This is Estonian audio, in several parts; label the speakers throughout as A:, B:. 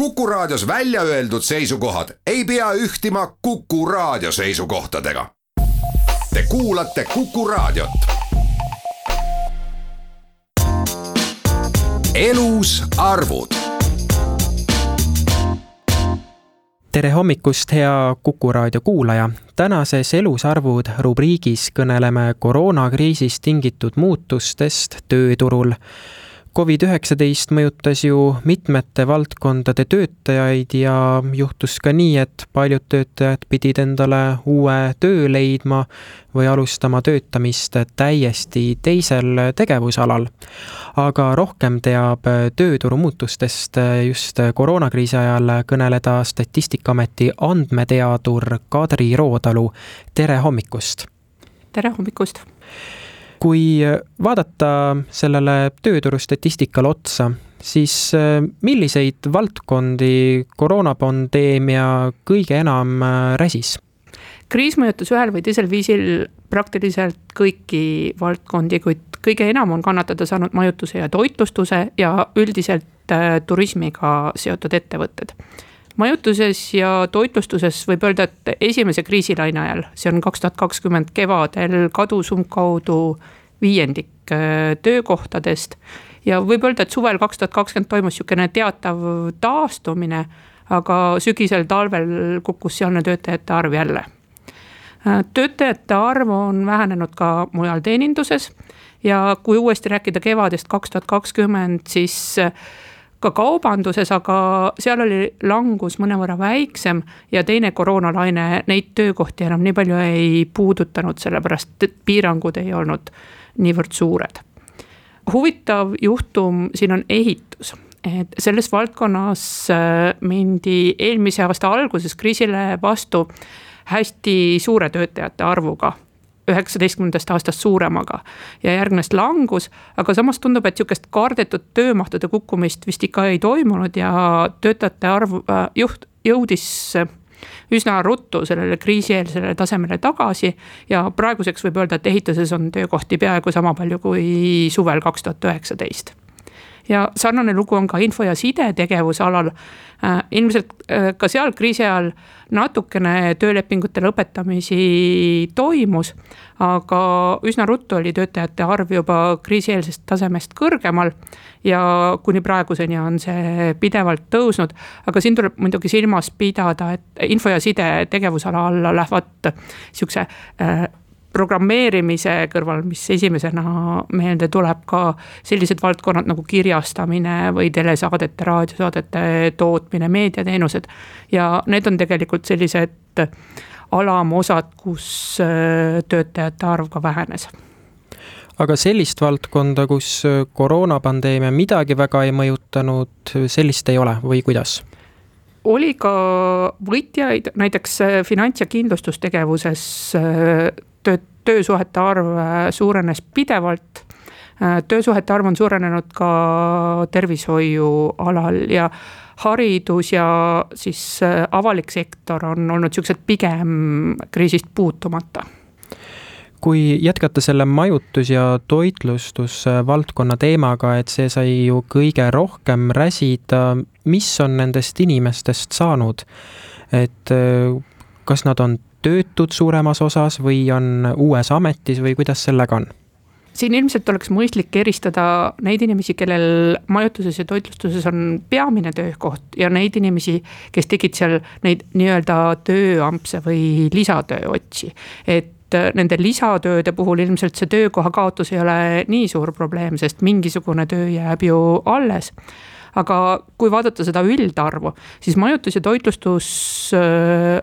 A: Kuku Raadios välja öeldud seisukohad ei pea ühtima Kuku Raadio seisukohtadega. Te kuulate Kuku Raadiot. elus arvud
B: tere hommikust, hea Kuku raadio kuulaja. tänases Elusarvud rubriigis kõneleme koroonakriisist tingitud muutustest tööturul Covid-19 mõjutas ju mitmete valdkondade töötajaid ja juhtus ka nii, et paljud töötajad pidid endale uue töö leidma või alustama töötamist täiesti teisel tegevusalal. aga rohkem teab tööturu muutustest just koroonakriisi ajal kõneleda Statistikaameti andmeteadur Kadri Rootalu. tere hommikust!
C: tere hommikust!
B: Kui vaadata sellele tööturu statistikale otsa, siis äh, milliseid valdkondi koroonapandeemia kõige enam äh, räsis?
C: kriis mõjutas ühel või teisel viisil praktiliselt kõiki valdkondi, kuid kõige enam on kannatada saanud majutuse ja toitlustuse ja üldiselt äh, turismiga seotud ettevõtted majutuses ja toitlustuses võib öelda, et esimese kriisilaine ajal, see on kaks tuhat kakskümmend kevadel, kadus umbkaudu viiendik äh, töökohtadest. ja võib öelda, et suvel kaks tuhat kakskümmend toimus sihukene teatav taastumine, aga sügisel-talvel kukkus sealne töötajate arv jälle. Äh, töötajate arv on vähenenud ka mujal teeninduses ja kui uuesti rääkida kevadest kaks tuhat kakskümmend, siis äh, ka kaubanduses, aga seal oli langus mõnevõrra väiksem ja teine koroonalaine neid töökohti enam nii palju ei puudutanud, sellepärast et piirangud ei olnud niivõrd suured. huvitav juhtum siin on ehitus et selles valdkonnas äh, mindi eelmise aasta alguses kriisile vastu hästi suure töötajate arvuga üheksateistkümnendast aastast suuremaga. ja järgnes langus, aga samas tundub, et sihukest kardetud töömahtude kukkumist vist ikka ei toimunud ja töötajate arv äh, juht, jõudis üsna ruttu sellele kriisieelsele tasemele tagasi. ja praeguseks võib öelda, et ehituses on töökohti peaaegu sama palju kui suvel kaks tuhat üheksateist ja sarnane lugu on ka info ja side tegevusalal. Äh, ilmselt äh, ka seal kriisi ajal natukene töölepingute lõpetamisi toimus. aga üsna ruttu oli töötajate arv juba kriisieelsest tasemest kõrgemal. ja kuni praeguseni on see pidevalt tõusnud, aga siin tuleb muidugi silmas pidada, et info ja side tegevusala alla lähevad sihukese äh, programmeerimise kõrval, mis esimesena meelde tuleb ka sellised valdkonnad nagu kirjastamine või telesaadete, raadiosaadete tootmine, meediateenused. ja need on tegelikult sellised alamosad, kus äh, töötajate arv ka vähenes
B: aga sellist valdkonda, kus koroonapandeemia midagi väga ei mõjutanud, sellist ei ole või kuidas?
C: oli ka võitjaid, näiteks äh, finants- ja kindlustustegevuses äh, töö, töösuhete arv äh, suurenes pidevalt. töösuhete arv on suurenenud ka tervishoiu alal ja haridus ja siis avalik sektor on olnud siuksed pigem kriisist puutumata
B: kui jätkata selle majutus- ja toitlustusvaldkonna teemaga, et see sai ju kõige rohkem räsida, mis on nendest inimestest saanud? et äh, kas nad on töötud suuremas osas või on uues ametis või kuidas sellega on?
C: siin ilmselt oleks mõistlik eristada neid inimesi, kellel majutuses ja toitlustuses on peamine töökoht ja neid inimesi, kes tegid seal neid nii-öelda tööampse või lisatööotsi. et äh, nende lisatööde puhul ilmselt see töökoha kaotus ei ole nii suur probleem, sest mingisugune töö jääb ju alles aga kui vaadata seda üldarvu, siis majutus ja toitlustus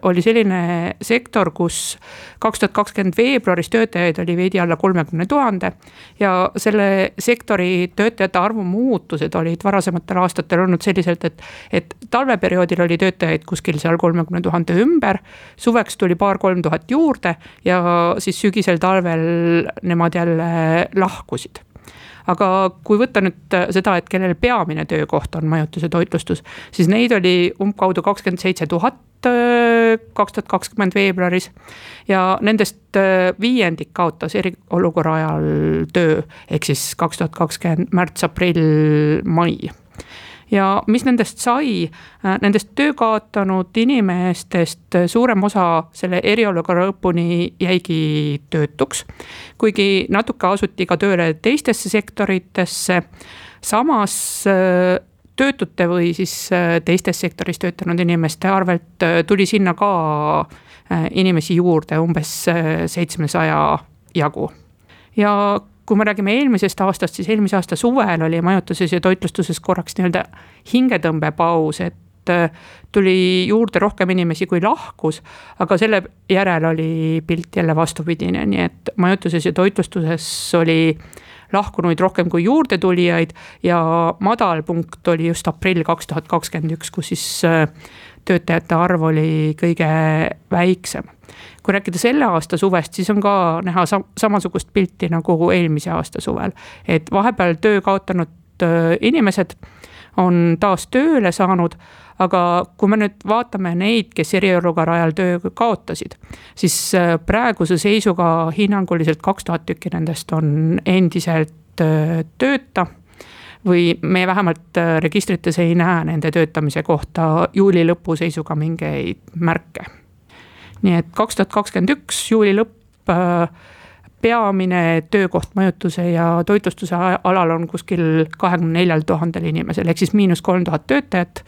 C: oli selline sektor, kus kaks tuhat kakskümmend veebruaris töötajaid oli veidi alla kolmekümne tuhande. ja selle sektori töötajate arvu muutused olid varasematel aastatel olnud selliselt, et, et talveperioodil oli töötajaid kuskil seal kolmekümne tuhande ümber. suveks tuli paar-kolm tuhat juurde ja siis sügisel-talvel nemad jälle lahkusid aga kui võtta nüüd äh, seda, et kellel peamine töökoht on majutus ja toitlustus, siis neid oli umbkaudu kakskümmend seitse tuhat äh, kaks tuhat kakskümmend veebruaris. ja nendest äh, viiendik kaotas eriolukorra ajal töö, ehk siis kaks tuhat kakskümmend märts, aprill, mai ja mis nendest sai, nendest töö kaotanud inimestest suurem osa selle eriolukorra lõpuni jäigi töötuks. kuigi natuke asuti ka tööle teistesse sektoritesse, samas töötute või siis äh, teistes sektoris töötanud inimeste arvelt äh, tuli sinna ka äh, inimesi juurde umbes seitsmesaja jagu. ja kui me räägime eelmisest aastast, siis eelmise aasta suvel oli majutuses ja toitlustuses korraks nii-öelda hingetõmbepaus, et tuli juurde rohkem inimesi, kui lahkus. aga selle järel oli pilt jälle vastupidine, nii et majutuses ja toitlustuses oli lahkunuid rohkem kui juurdetulijaid ja madalpunkt oli just aprill kaks tuhat kakskümmend üks, kus siis äh, töötajate arv oli kõige väiksem. kui rääkida selle aasta suvest, siis on ka näha sam samasugust pilti nagu eelmise aasta suvel, et vahepeal töö kaotanud äh, inimesed on taas tööle saanud aga kui me nüüd vaatame neid, kes eriolukorra ajal töö kaotasid, siis äh, praeguse seisuga hinnanguliselt kaks tuhat tükki nendest on endiselt äh, tööta või me vähemalt äh, registrites ei näe nende töötamise kohta juuli lõpu seisuga mingeid märke. nii et kaks tuhat kakskümmend üks juuli lõpp peamine töökoht majutuse ja toitlustuse alal on kuskil kahekümne neljal tuhandel inimesel, ehk siis miinus kolm tuhat töötajat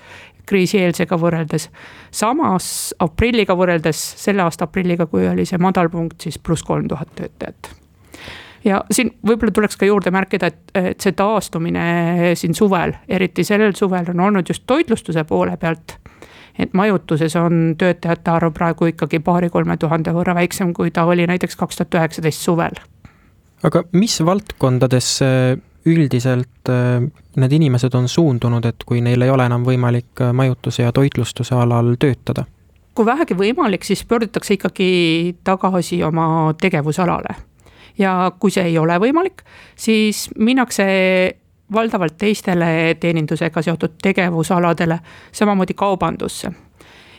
C: kriisieelsega võrreldes. samas aprilliga võrreldes, selle aasta aprilliga, kui oli see madalpunkt, siis pluss kolm tuhat töötajat ja siin võib-olla tuleks ka juurde märkida, et, et see taastumine siin suvel, eriti sellel suvel on olnud just toitlustuse poole pealt. et majutuses on töötajate arv praegu ikkagi paari-kolme tuhande võrra väiksem, kui ta oli näiteks kaks tuhat üheksateist suvel.
B: aga mis valdkondades üldiselt äh, need inimesed on suundunud, et kui neil ei ole enam võimalik äh, majutuse ja toitlustuse alal töötada?
C: kui vähegi võimalik, siis pöördutakse ikkagi tagasi oma tegevusalale. Ja kui see ei ole võimalik, siis minnakse valdavalt teistele teenindusega seotud tegevusaladele, samamoodi kaubandusse.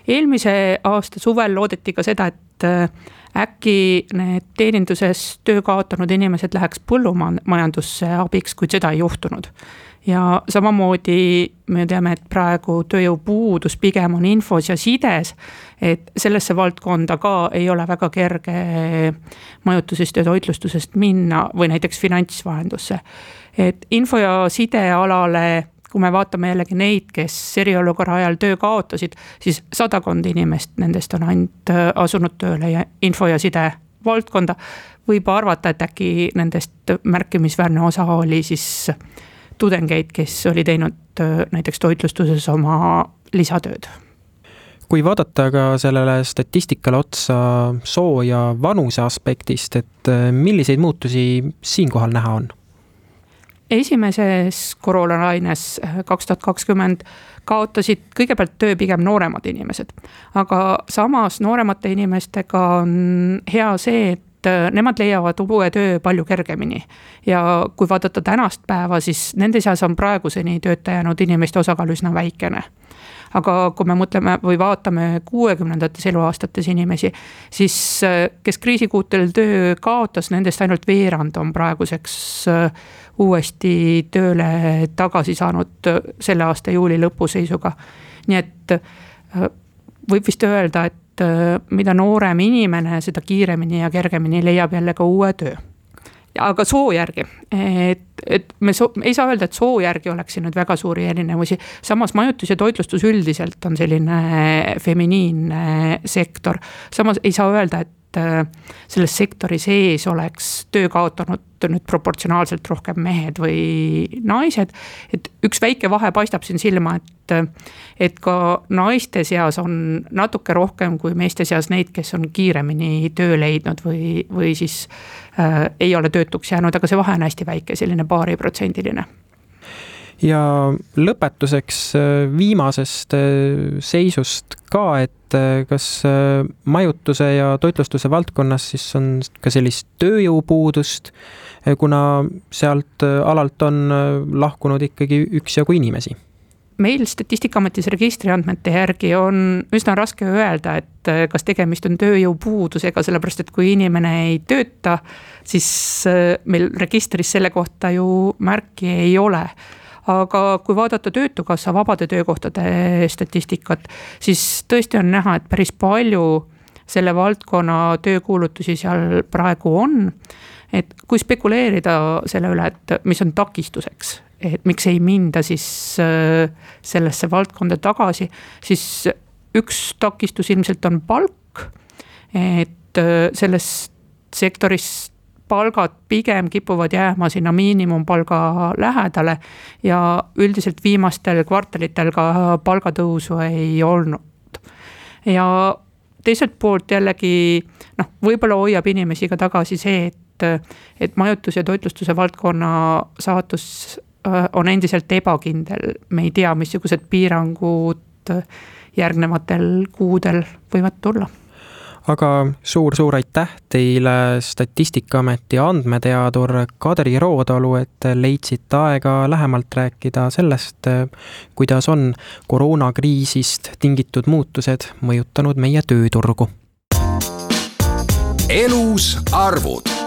C: eelmise aasta suvel loodeti ka seda, et äh, äkki need teeninduses töö kaotanud inimesed läheks põllumajandusse abiks, kuid seda ei juhtunud. Ja samamoodi me teame, et praegu tööjõupuudus pigem on infos ja sides. et sellesse valdkonda ka ei ole väga kerge majutusest ja toitlustusest minna või näiteks finantsvahendusse. et info ja sidealale kui me vaatame jällegi neid, kes eriolukorra ajal töö kaotasid, siis sadakond inimest nendest on ainult äh, asunud tööle ja info ja side valdkonda. võib arvata, et äkki nendest märkimisväärne osa oli siis tudengeid, kes oli teinud äh, näiteks toitlustuses oma lisatööd
B: kui vaadata ka sellele statistikale otsa soo ja vanuse aspektist, et äh, milliseid muutusi siinkohal näha on?
C: esimeses koroonalaines äh, kaks tuhat kakskümmend kaotasid kõigepealt töö pigem nooremad inimesed. aga samas nooremate inimestega on hea see, et nemad leiavad uue töö palju kergemini. ja kui vaadata tänast päeva, siis nende seas on praeguseni tööta jäänud inimeste osakaal üsna väikene aga kui me mõtleme või vaatame kuuekümnendates eluaastates inimesi, siis äh, kes kriisikuutel töö kaotas, nendest ainult veerand on praeguseks äh, uuesti tööle tagasi saanud äh, selle aasta juuli lõpu seisuga. nii et võib vist öelda, et mida noorem inimene, seda kiiremini ja kergemini leiab jälle ka uue töö aga soo järgi, et, et me so, ei saa öelda, et soo järgi oleks siin nüüd väga suuri erinevusi. samas majutus ja toitlustus üldiselt on selline feminiinne sektor, samas ei saa öelda, et äh, selles sektori sees oleks töö kaotanud nüüd proportsionaalselt rohkem mehed või naised. et üks väike vahe paistab siin silma, et, et ka naiste seas on natuke rohkem kui meeste seas neid, kes on kiiremini töö leidnud või, või siis äh, ei ole töötuks jäänud, aga see vahe on hästi väike, selline paariprotsendiline
B: ja lõpetuseks äh, viimasest äh, seisust ka, et äh, kas majutuse ja toitlustuse valdkonnas siis on ka sellist tööjõupuudust, kuna sealt alalt on lahkunud ikkagi üksjagu inimesi
C: meil Statistikaametis registriandmete järgi on üsna raske öelda, et kas tegemist on tööjõupuudusega, sellepärast et kui inimene ei tööta, siis meil registris selle kohta ju märki ei ole. Aga kui vaadata Töötukassa vabade töökohtade statistikat, siis tõesti on näha, et päris palju selle valdkonna töökuulutusi seal praegu on. et kui spekuleerida selle üle, et mis on takistuseks, et miks ei minda siis äh, sellesse valdkonda tagasi, siis üks takistus ilmselt on palk. et äh, selles sektoris palgad pigem kipuvad jääma sinna miinimumpalga lähedale. ja üldiselt viimastel kvartalitel ka palgatõusu ei olnud. ja teiselt poolt jällegi noh, võib-olla hoiab inimesi ka tagasi see, et, et majutus- ja toitlustuse valdkonna saatus äh, on endiselt ebakindel, me ei tea, missugused piirangud järgnevatel kuudel võivad tulla
B: aga suur-suur aitäh teile, Statistikaameti andmeteadur Kadri Rootalu, et leidsite aega lähemalt rääkida sellest, kuidas on koroonakriisist tingitud muutused mõjutanud meie tööturgu.
A: elus arvud